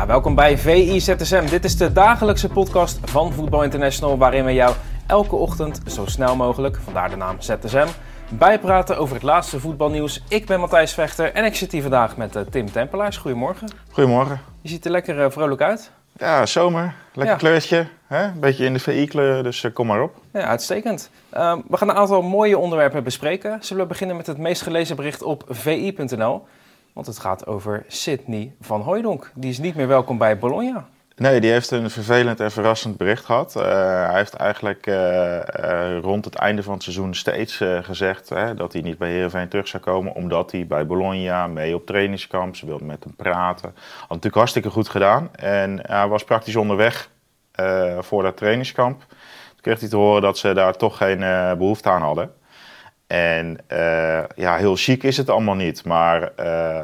Ja, welkom bij VI ZSM. Dit is de dagelijkse podcast van Voetbal International waarin we jou elke ochtend zo snel mogelijk, vandaar de naam ZSM, bijpraten over het laatste voetbalnieuws. Ik ben Matthijs Vechter en ik zit hier vandaag met uh, Tim Tempelaars. Goedemorgen. Goedemorgen. Je ziet er lekker uh, vrolijk uit. Ja, zomer. Lekker Ja. kleurtje. Hè? Een beetje in de VI-kleur, dus eh, kom maar op. Ja, uitstekend. Uh, we gaan een aantal mooie onderwerpen bespreken. Zullen we beginnen met het meest gelezen bericht op vi.nl? Want het gaat over Sidney van Hooijdonk. Die is niet meer welkom bij Bologna. Nee, die heeft een vervelend en verrassend bericht gehad. Uh, hij heeft eigenlijk uh, uh, rond het einde van het seizoen steeds gezegd hè, dat hij niet bij Heerenveen terug zou komen. Omdat hij bij Bologna mee op trainingskamp, ze wilden met hem praten. Had natuurlijk hartstikke goed gedaan. En hij was praktisch onderweg voor dat trainingskamp. Toen kreeg hij te horen dat ze daar toch geen behoefte aan hadden. En ja, heel chic is het allemaal niet. Maar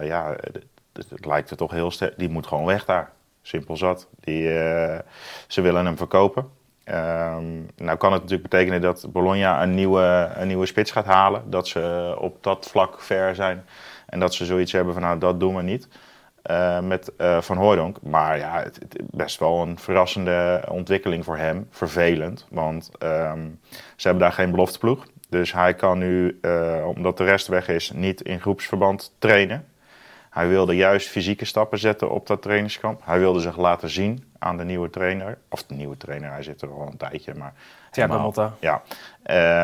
ja, het, lijkt er toch heel sterk. Die moet gewoon weg daar. Simpel zat. Die, uh, ze willen hem verkopen. Um, nou kan het natuurlijk betekenen dat Bologna een nieuwe, een nieuwe spits gaat halen. Dat ze op dat vlak ver zijn. En dat ze zoiets hebben van nou dat doen we niet. Met Van Hooydonk. Maar ja, het, best wel een verrassende ontwikkeling voor hem. Vervelend. Want um, ze hebben daar geen belofteploeg. Dus hij kan nu, omdat de rest weg is, niet in groepsverband trainen. Hij wilde juist fysieke stappen zetten op dat trainingskamp. Hij wilde zich laten zien aan de nieuwe trainer. Of de nieuwe trainer, hij zit er al een tijdje. Maar Thiago Motta. Ja,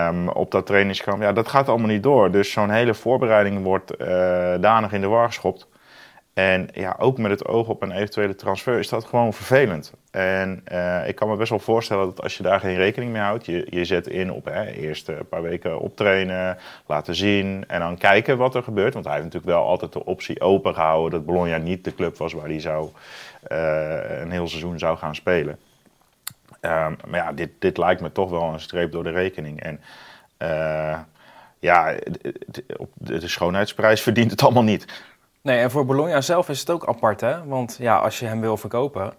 um, op dat trainingskamp. Ja, dat gaat allemaal niet door. Dus zo'n hele voorbereiding wordt uh, danig in de war geschopt. En ja, ook met het oog op een eventuele transfer is dat gewoon vervelend. En uh, ik kan me best wel voorstellen dat als je daar geen rekening mee houdt, je, je zet in op hè, eerst een paar weken optrainen, laten zien en dan kijken wat er gebeurt. Want hij heeft natuurlijk wel altijd de optie open gehouden dat Bologna niet de club was waar hij zou, uh, een heel seizoen zou gaan spelen. Um, maar ja, dit, dit lijkt me toch wel een streep door de rekening. En ja, de schoonheidsprijs verdient het allemaal niet. Nee, en voor Bologna zelf is het ook apart, hè? Want ja, als je hem wil verkopen,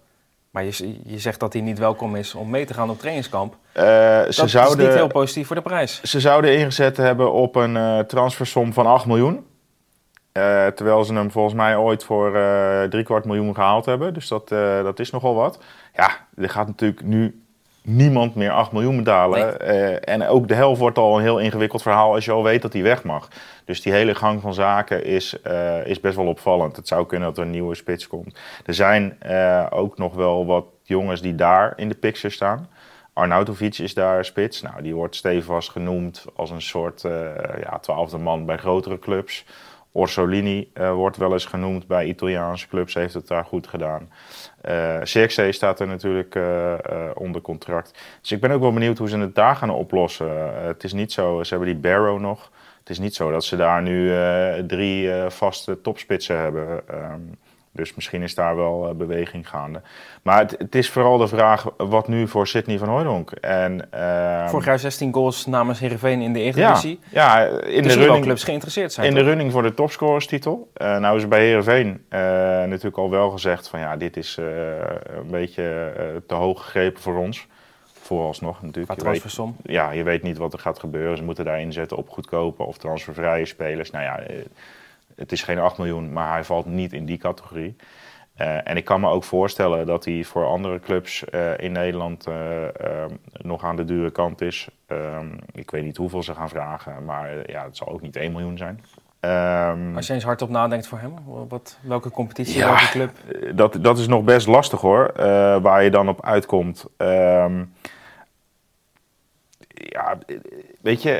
maar je, je zegt dat hij niet welkom is om mee te gaan op trainingskamp. Uh, ze dat zouden, is niet heel positief voor de prijs. Ze zouden ingezet hebben op een uh, transfersom van 8 miljoen. Uh, terwijl ze hem volgens mij ooit voor drie kwart miljoen gehaald hebben. Dus dat, dat is nogal wat. Ja, er gaat natuurlijk nu niemand meer 8 miljoen betalen. Nee. Uh, en ook de helft wordt al een heel ingewikkeld verhaal als je al weet dat hij weg mag. Dus die hele gang van zaken is, uh, is best wel opvallend. Het zou kunnen dat er een nieuwe spits komt. Er zijn uh, ook nog wel wat jongens die daar in de picture staan. Arnautovic is daar spits. Nou, die wordt stevast genoemd als een soort ja, twaalfde man bij grotere clubs. Orsolini uh, wordt wel eens genoemd bij Italiaanse clubs, heeft het daar goed gedaan. Uh, staat er natuurlijk uh, onder contract. Dus ik ben ook wel benieuwd hoe ze het daar gaan oplossen. het is niet zo, ze hebben die Barrow nog. Het is niet zo dat ze daar nu drie vaste topspitsen hebben. Um, dus misschien is daar wel uh, beweging gaande. Maar het, het, is vooral de vraag wat nu voor Sidney van Hooydonk. En, uh, Vorig jaar 16 goals namens Heerenveen in de Eredivisie. Ja, ja in dus de running, clubs geïnteresseerd zijn. In toch? de running voor de topscorerstitel. Uh, nou is bij Heerenveen natuurlijk al wel gezegd van ja, dit is een beetje te hoog gegrepen voor ons. Vooralsnog natuurlijk. Weet, ja, je weet niet wat er gaat gebeuren. Ze moeten daar inzetten op goedkope of transfervrije spelers. Nou ja het is geen 8 miljoen, maar hij valt niet in die categorie. Uh, en ik kan me ook voorstellen dat hij voor andere clubs uh, in Nederland uh, nog aan de dure kant is. Um, ik weet niet hoeveel ze gaan vragen, maar ja, het zal ook niet 1 miljoen zijn. Um, Als je eens hardop nadenkt voor hem, wat, welke competitie, ja, welke club? Dat, dat is nog best lastig hoor, waar je dan op uitkomt. Um, ja, weet je,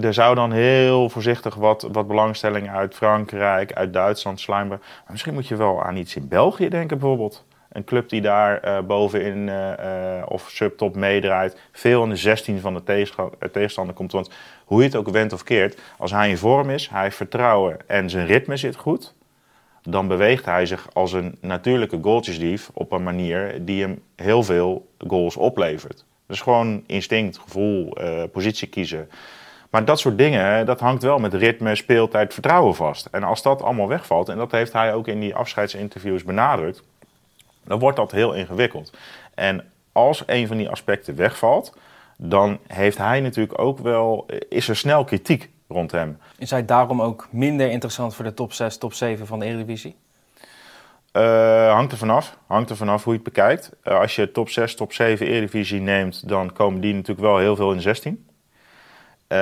er zou dan heel voorzichtig wat, wat belangstelling uit Frankrijk, uit Duitsland sluimeren. Maar misschien moet je wel aan iets in België denken bijvoorbeeld. Een club die daar uh, bovenin uh, uh, of subtop meedraait, veel in de 16 van de tegenstander komt. Want hoe je het ook wendt of keert, als hij in vorm is, hij heeft vertrouwen en zijn ritme zit goed, dan beweegt hij zich als een natuurlijke goaltjesdief op een manier die hem heel veel goals oplevert. Dus gewoon instinct, gevoel, uh, positie kiezen. Maar dat soort dingen, dat hangt wel met ritme, speeltijd, vertrouwen vast. En als dat allemaal wegvalt, en dat heeft hij ook in die afscheidsinterviews benadrukt, dan wordt dat heel ingewikkeld. En als een van die aspecten wegvalt, dan heeft hij natuurlijk ook wel, is er snel kritiek rond hem. Is hij daarom ook minder interessant voor de top 6, top 7 van de Eredivisie? Uh, hangt er vanaf. Hangt er vanaf hoe je het bekijkt. Uh, als je top 6, top 7 Eredivisie neemt, dan komen die natuurlijk wel heel veel in 16. Uh,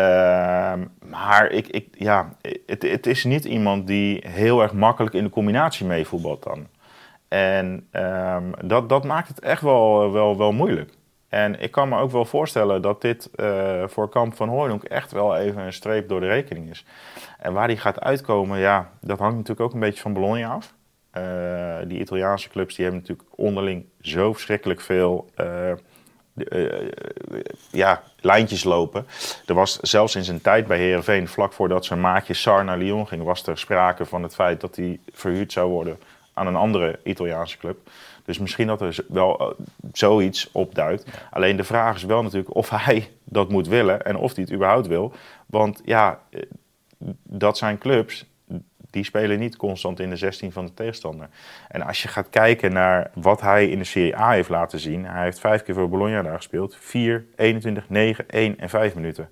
maar ik, ik, ja, het, het is niet iemand die heel erg makkelijk in de combinatie meevoetbalt dan. En ehm, dat, dat maakt het echt wel, wel, wel moeilijk. En ik kan me ook wel voorstellen dat dit uh, voor Kamp van Hooydonk echt wel even een streep door de rekening is. En waar die gaat uitkomen, ja, dat hangt natuurlijk ook een beetje van Bologna af. Uh, die Italiaanse clubs die hebben natuurlijk onderling zo verschrikkelijk veel uh, ja, lijntjes lopen. Er was zelfs in zijn tijd bij Herenveen, vlak voordat zijn maatje Sar naar Lyon ging, was er sprake van het feit dat hij verhuurd zou worden aan een andere Italiaanse club. Dus misschien dat er wel zoiets opduidt. Alleen de vraag is wel natuurlijk of hij dat moet willen en of hij het überhaupt wil. Want ja, dat zijn clubs die spelen niet constant in de 16 van de tegenstander. En als je gaat kijken naar wat hij in de Serie A heeft laten zien. Hij heeft vijf keer voor Bologna daar gespeeld. 4, 21, 9, 1 en 5 minuten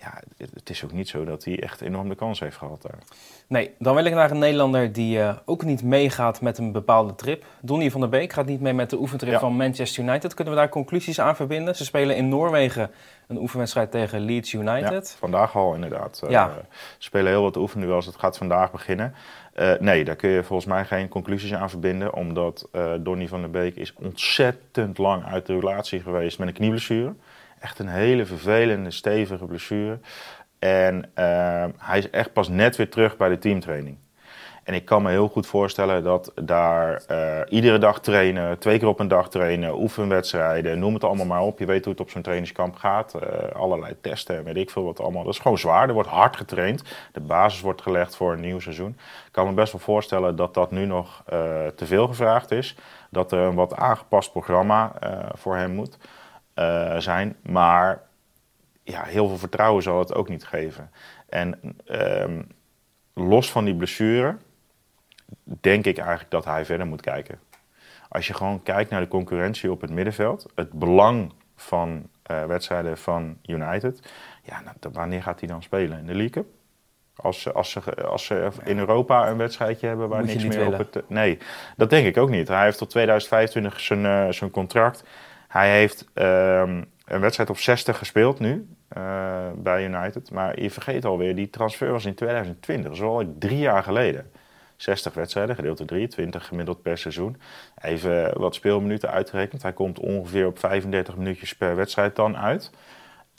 ja, het is ook niet zo dat hij echt enorm de kans heeft gehad daar. Nee, dan wil ik naar een Nederlander die uh, ook niet meegaat met een bepaalde trip. Donny van der Beek gaat niet mee met de oefentrip ja. van Manchester United. Kunnen we daar conclusies aan verbinden? Ze spelen in Noorwegen een oefenwedstrijd tegen Leeds United. Ja, vandaag al inderdaad. Ja. Uh, spelen heel wat oefenduels. Het gaat vandaag beginnen. Uh, nee, daar kun je volgens mij geen conclusies aan verbinden. Omdat Donny van der Beek is ontzettend lang uit de relatie geweest met een knieblessure. Echt een hele vervelende, stevige blessure. En uh, hij is echt pas net weer terug bij de teamtraining. En ik kan me heel goed voorstellen dat daar uh, iedere dag trainen, twee keer op een dag trainen, oefenwedstrijden, noem het allemaal maar op. Je weet hoe het op zo'n trainingskamp gaat. Uh, allerlei testen en weet ik veel wat allemaal. Dat is gewoon zwaar. Er wordt hard getraind. De basis wordt gelegd voor een nieuw seizoen. Ik kan me best wel voorstellen dat dat nu nog uh, te veel gevraagd is. Dat er een wat aangepast programma voor hem moet. Uh, zijn. Maar ja, heel veel vertrouwen zal het ook niet geven. En um, los van die blessure, denk ik eigenlijk dat hij verder moet kijken. Als je gewoon kijkt naar de concurrentie op het middenveld, het belang van uh, wedstrijden van United, ja, nou, wanneer gaat hij dan spelen? In de League Cup? Als ze, als, ze, als ze in Europa een wedstrijdje hebben waar niks meer op het. Nee, dat denk ik ook niet. Hij heeft tot 2025 zijn, uh, zijn contract. Hij heeft um, een wedstrijd op 60 gespeeld nu uh, bij United. Maar je vergeet alweer, die transfer was in 2020. Dat is al drie jaar geleden. 60 wedstrijden, gedeeld door 3, 20 gemiddeld per seizoen. Even wat speelminuten uitgerekend. Hij komt ongeveer op 35 minuutjes per wedstrijd dan uit.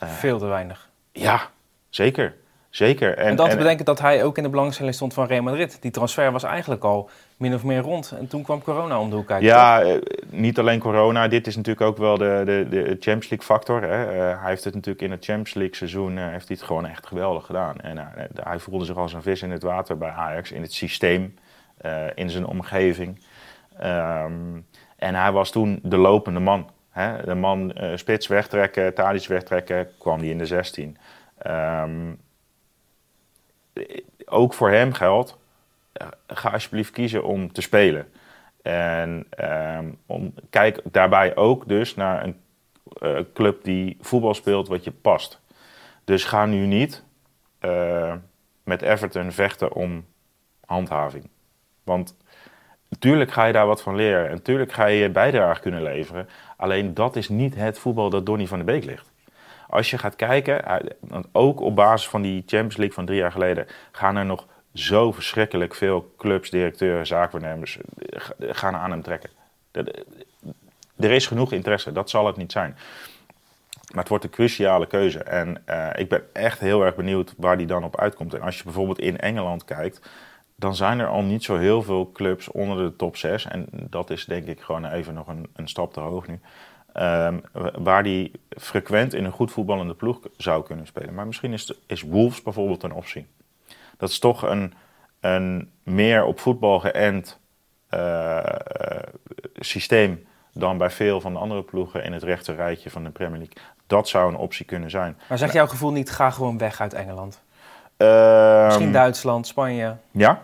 Uh, Veel te weinig. Ja, zeker. Zeker. En, en dan te bedenken dat hij ook in de belangstelling stond van Real Madrid. Die transfer was eigenlijk al min of meer rond. En toen kwam corona om de hoek kijken. Ja, eh, niet alleen corona. Dit is natuurlijk ook wel de, de, de Champions League factor. Hè. Uh, hij heeft het natuurlijk in het Champions League seizoen uh, heeft hij het gewoon echt geweldig gedaan. En hij voelde zich als een vis in het water bij Ajax. In het systeem, in zijn omgeving. Um, en hij was toen de lopende man. Hè. De man spits wegtrekken, Tadic wegtrekken, kwam hij in de 16. Um, ook voor hem geldt, eh, ga alsjeblieft kiezen om te spelen. En um, om, kijk daarbij ook dus naar een uh, club die voetbal speelt wat je past. Dus ga nu niet uh, met Everton vechten om handhaving. Want natuurlijk ga je daar wat van leren. En natuurlijk ga je je bijdrage kunnen leveren. Alleen dat is niet het voetbal dat Donny van de Beek ligt. Als je gaat kijken, ook op basis van die Champions League van drie jaar geleden, gaan er nog zo verschrikkelijk veel clubs, directeuren, zaakwaarnemers gaan aan hem trekken. Er is genoeg interesse, dat zal het niet zijn. Maar het wordt een cruciale keuze. En ik ben echt heel erg benieuwd waar die dan op uitkomt. En als je bijvoorbeeld in Engeland kijkt, dan zijn er al niet zo heel veel clubs onder de top 6. En dat is denk ik gewoon even nog een, een stap te hoog nu. Um, waar die frequent in een goed voetballende ploeg zou kunnen spelen. Maar misschien is, is Wolves bijvoorbeeld een optie. Dat is toch een, een meer op voetbal geënt uh, systeem dan bij veel van de andere ploegen in het rechte rijtje van de Premier League. Dat zou een optie kunnen zijn. Maar zegt jouw gevoel niet, ga gewoon weg uit Engeland? Ehm, Misschien Duitsland, Spanje? Ja,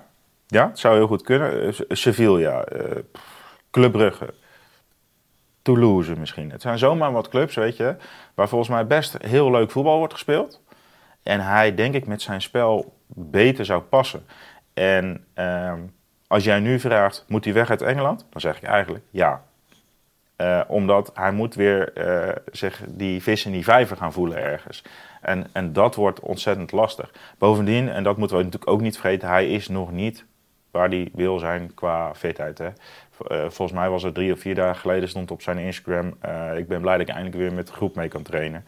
ja het zou heel goed kunnen. Sevilla, uh, Club Brugge, Toulouse misschien. Het zijn zomaar wat clubs, weet je, waar volgens mij best heel leuk voetbal wordt gespeeld. En hij, denk ik, met zijn spel beter zou passen. En ehm, als jij nu vraagt, moet hij weg uit Engeland? Dan zeg ik eigenlijk ja. Uh, omdat hij moet weer zich die vis in die vijver gaan voelen ergens. En, en dat wordt ontzettend lastig. Bovendien, en dat moeten we natuurlijk ook niet vergeten, hij is nog niet waar hij wil zijn qua fitheid. Hè. Uh, volgens mij was het drie of vier dagen geleden stond op zijn Instagram. ik ben blij dat ik eindelijk weer met de groep mee kan trainen.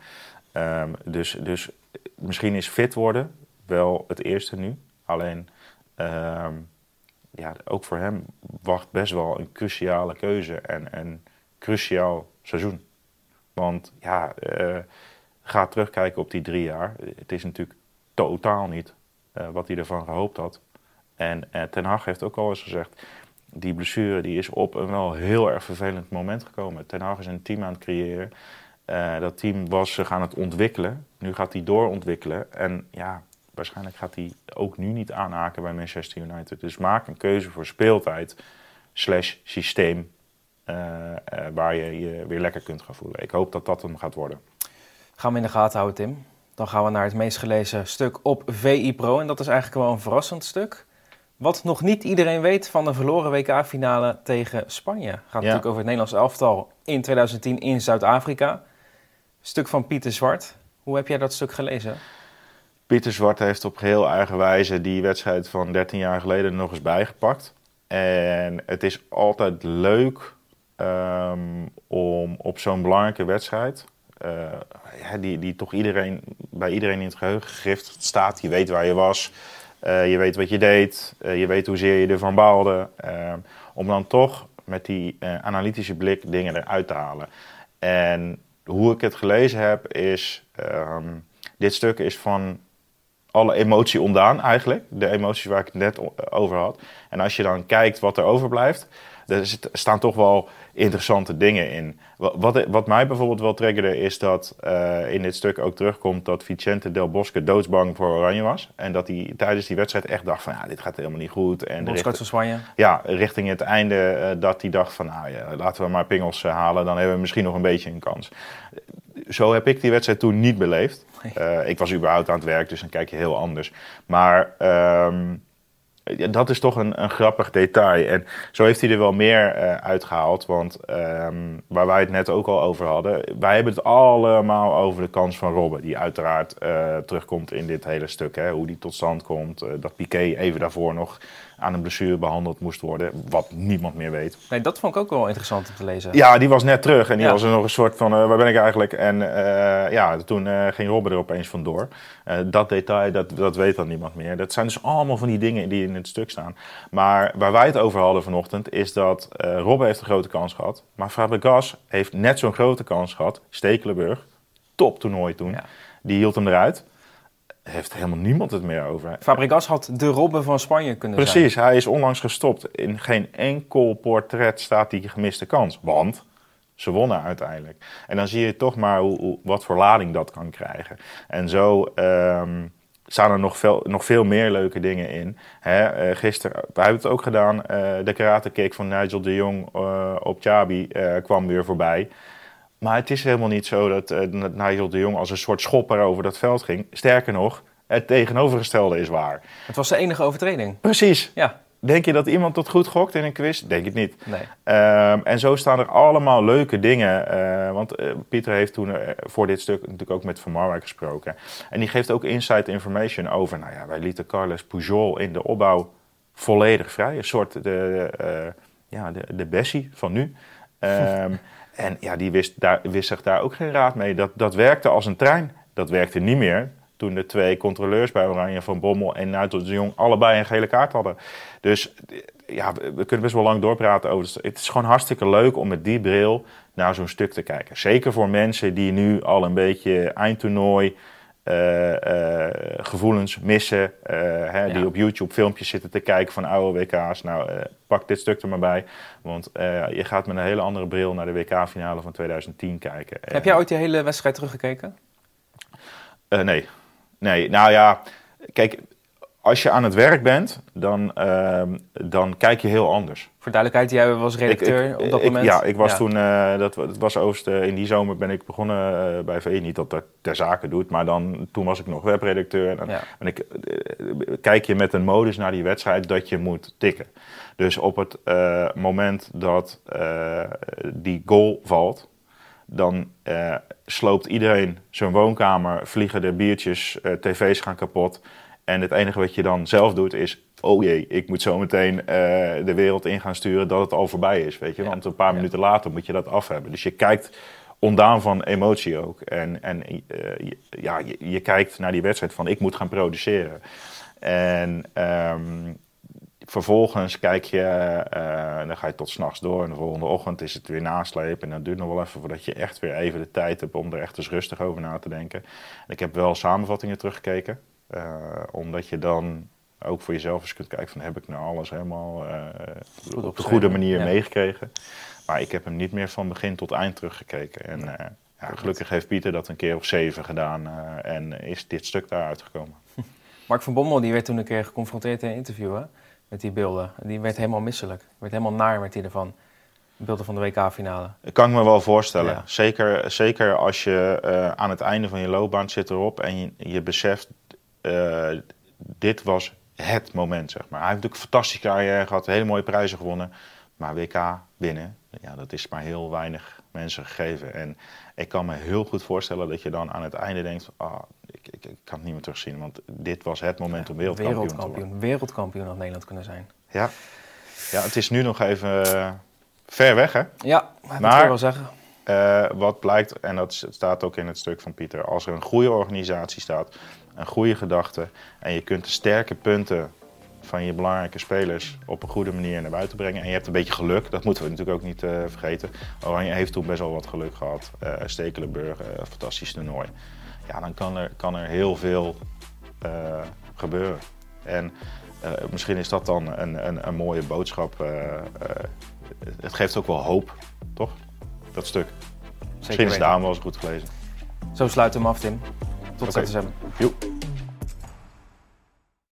Um, dus, dus misschien is fit worden wel het eerste nu. Alleen ehm, ja, ook voor hem wacht best wel een cruciale keuze en een cruciaal seizoen. Want ja, uh, ga terugkijken op die drie jaar. Het is natuurlijk totaal niet wat hij ervan gehoopt had. En uh, Ten Hag heeft ook al eens gezegd, die blessure die is op een wel heel erg vervelend moment gekomen. Ten Hag is een team aan het creëren. dat team was zich aan het ontwikkelen. Nu gaat hij doorontwikkelen. En ja, waarschijnlijk gaat hij ook nu niet aanhaken bij Manchester United. Dus maak een keuze voor speeltijd slash systeem uh, waar je je weer lekker kunt gaan voelen. Ik hoop dat dat hem gaat worden. Gaan we in de gaten houden, Tim. Dan gaan we naar het meest gelezen stuk op VI Pro. En dat is eigenlijk wel een verrassend stuk. Wat nog niet iedereen weet van de verloren WK-finale tegen Spanje. Gaat ja. natuurlijk over het Nederlands elftal in 2010 in Zuid-Afrika. Stuk van Pieter Zwart. Hoe heb jij dat stuk gelezen? Pieter Zwart heeft op heel eigen wijze die wedstrijd van 13 jaar geleden nog eens bijgepakt. En het is altijd leuk um, om op zo'n belangrijke wedstrijd, uh, die, die toch iedereen, bij iedereen in het geheugen gegrift staat. Je weet waar je was, uh, je weet wat je deed, uh, je weet hoezeer je ervan baalde. Ehm, om dan toch met die analytische blik dingen eruit te halen. En hoe ik het gelezen heb is, um, dit stuk is van alle emotie ontdaan eigenlijk. De emoties waar ik het net over had. En als je dan kijkt wat er overblijft, er staan toch wel interessante dingen in. Wat, wat mij bijvoorbeeld wel triggerde is dat uh, in dit stuk ook terugkomt dat Vicente Del Bosque doodsbang voor Oranje was. En dat hij tijdens die wedstrijd echt dacht van ja, dit gaat helemaal niet goed. En van Spanje? Ja, richting het einde uh, dat hij dacht van nou ja, laten we maar pingels uh, halen. Dan hebben we misschien nog een beetje een kans. Zo heb ik die wedstrijd toen niet beleefd. Nee. ik was überhaupt aan het werk, dus dan kijk je heel anders. Maar... Um, ja, dat is toch een, een, grappig detail. En zo heeft hij er wel meer uh, uitgehaald. Want um, waar wij het net ook al over hadden. Wij hebben het allemaal over de kans van Robben. Die uiteraard uh, terugkomt in dit hele stuk. Hè, hoe die tot stand komt. Uh, dat Piqué even daarvoor nog aan een blessure behandeld moest worden. Wat niemand meer weet. Nee, dat vond ik ook wel interessant om te lezen. Ja, die was net terug. En die ja. was er nog een soort van, uh, waar ben ik eigenlijk? En uh, ja, toen uh, ging Robben er opeens vandoor. dat detail, dat, dat weet dan niemand meer. Dat zijn dus allemaal van die dingen die in het stuk staan. Maar waar wij het over hadden vanochtend, is dat Robben heeft een grote kans gehad. Maar Fabregas heeft net zo'n grote kans gehad. Stekelenburg, top toernooi toen. Ja. Die hield hem eruit heeft helemaal niemand het meer over. Fabregas had de Robben van Spanje kunnen Precies, zijn. Precies, hij is onlangs gestopt. In geen enkel portret staat die gemiste kans. Want ze wonnen uiteindelijk. En dan zie je toch maar hoe, hoe, wat voor lading dat kan krijgen. En zo um, staan er nog veel, nog veel meer leuke dingen in. Hè, uh, gisteren, we hebben het ook gedaan, uh, de karate kick van Nigel de Jong uh, op Chabi kwam weer voorbij. Maar het is helemaal niet zo dat uh, Nigel de Jong als een soort schopper over dat veld ging. Sterker nog, het tegenovergestelde is waar. Het was de enige overtreding. Precies. Ja. Denk je dat iemand tot goed gokt in een quiz? Denk het niet. Nee. Um, en zo staan er allemaal leuke dingen. Uh, want uh, Pieter heeft toen uh, voor dit stuk natuurlijk ook met Van Marwijk gesproken. En die geeft ook inside information over... Nou ja, wij lieten Carles Pujol in de opbouw volledig vrij. Een soort de, ja, de, de Bessie van nu. Um, En ja, die wist, daar, wist zich daar ook geen raad mee. Dat, dat werkte als een trein. Dat werkte niet meer toen de twee controleurs bij Oranje van Bommel en Nigel de Jong allebei een gele kaart hadden. Dus ja, we kunnen best wel lang doorpraten over. Het is gewoon hartstikke leuk om met die bril naar zo'n stuk te kijken. Zeker voor mensen die nu al een beetje eindtoernooi eh, eh, gevoelens missen. eh, hè, Ja. Die op YouTube filmpjes zitten te kijken van oude WK's. Nou, pak dit stuk er maar bij. Want je gaat met een hele andere bril naar de WK-finale van 2010 kijken. Heb jij ooit die hele wedstrijd teruggekeken? Nee. Nee, nou ja, kijk, als je aan het werk bent, dan, ehm, dan kijk je heel anders. Voor duidelijkheid, jij was redacteur Ik- ik- op dat ik- moment. Ja, ik was toen, eh, dat, dat was Oost, eh, in die zomer ben ik begonnen eh, bij VE. Niet dat dat ter zake doet, maar dan, toen was ik nog webredacteur. En Ja. ben ik, eh, kijk je met een modus naar die wedstrijd dat je moet tikken. Dus op het moment dat die goal valt, dan sloopt iedereen zijn woonkamer, vliegen de biertjes, tv's gaan kapot. En het enige wat je dan zelf doet is, oh jee, ik moet zo meteen eh, de wereld in gaan sturen dat het al voorbij is, weet je. Want een paar minuten later moet je dat af hebben. Dus je kijkt ondaan van emotie ook. En, en eh, je, ja, je, je kijkt naar die wedstrijd van, ik moet gaan produceren. En ehm, vervolgens kijk je, eh, dan ga je tot s'nachts door. En de volgende ochtend is het weer naslepen. En dat duurt nog wel even voordat je echt weer even de tijd hebt om er echt eens rustig over na te denken. En ik heb wel samenvattingen teruggekeken. Eh, omdat je dan ook voor jezelf eens kunt kijken van heb ik nou alles helemaal eh, op de goede manier ja. meegekregen. Maar ik heb hem niet meer van begin tot eind teruggekeken. En eh, ja, gelukkig heeft Pieter dat een keer of zeven gedaan en is dit stuk daar uitgekomen. Mark van Bommel die werd toen een keer geconfronteerd in een interview hè, met die beelden. Die werd helemaal misselijk. Werd helemaal naar met die ervan. Beelden van de WK-finale. Dat kan ik me wel voorstellen. Ja. Zeker, zeker als je aan het einde van je loopbaan zit erop en je, je beseft, dit was het moment, zeg maar. Hij heeft natuurlijk een fantastische carrière gehad, hele mooie prijzen gewonnen. Maar WK winnen, ja, dat is maar heel weinig mensen gegeven. En ik kan me heel goed voorstellen dat je dan aan het einde denkt, ah, ik, ik, ik kan het niet meer terugzien. Want dit was het moment om wereldkampioen, te worden. Wereldkampioen. Wereldkampioen had Nederland kunnen zijn. Ja. ja, het is nu nog even eh, ver weg, hè? Ja, dat Maar- ik wel zeggen. Eh, wat blijkt, en dat staat ook in het stuk van Pieter, als er een goede organisatie staat, een goede gedachte en je kunt de sterke punten van je belangrijke spelers op een goede manier naar buiten brengen. En je hebt een beetje geluk, dat moeten we natuurlijk ook niet eh, vergeten. Oranje heeft toen best wel wat geluk gehad. Eh Stekelenburg, eh, fantastisch toernooi. Ja, dan kan er, kan er heel veel gebeuren. En misschien is dat dan een, een, een mooie boodschap. het geeft ook wel hoop, toch? Dat stuk. Misschien is weten. daarom wel eens goed gelezen. Zo sluiten we hem af, Tim. Tot Oké. ZSM. Joep.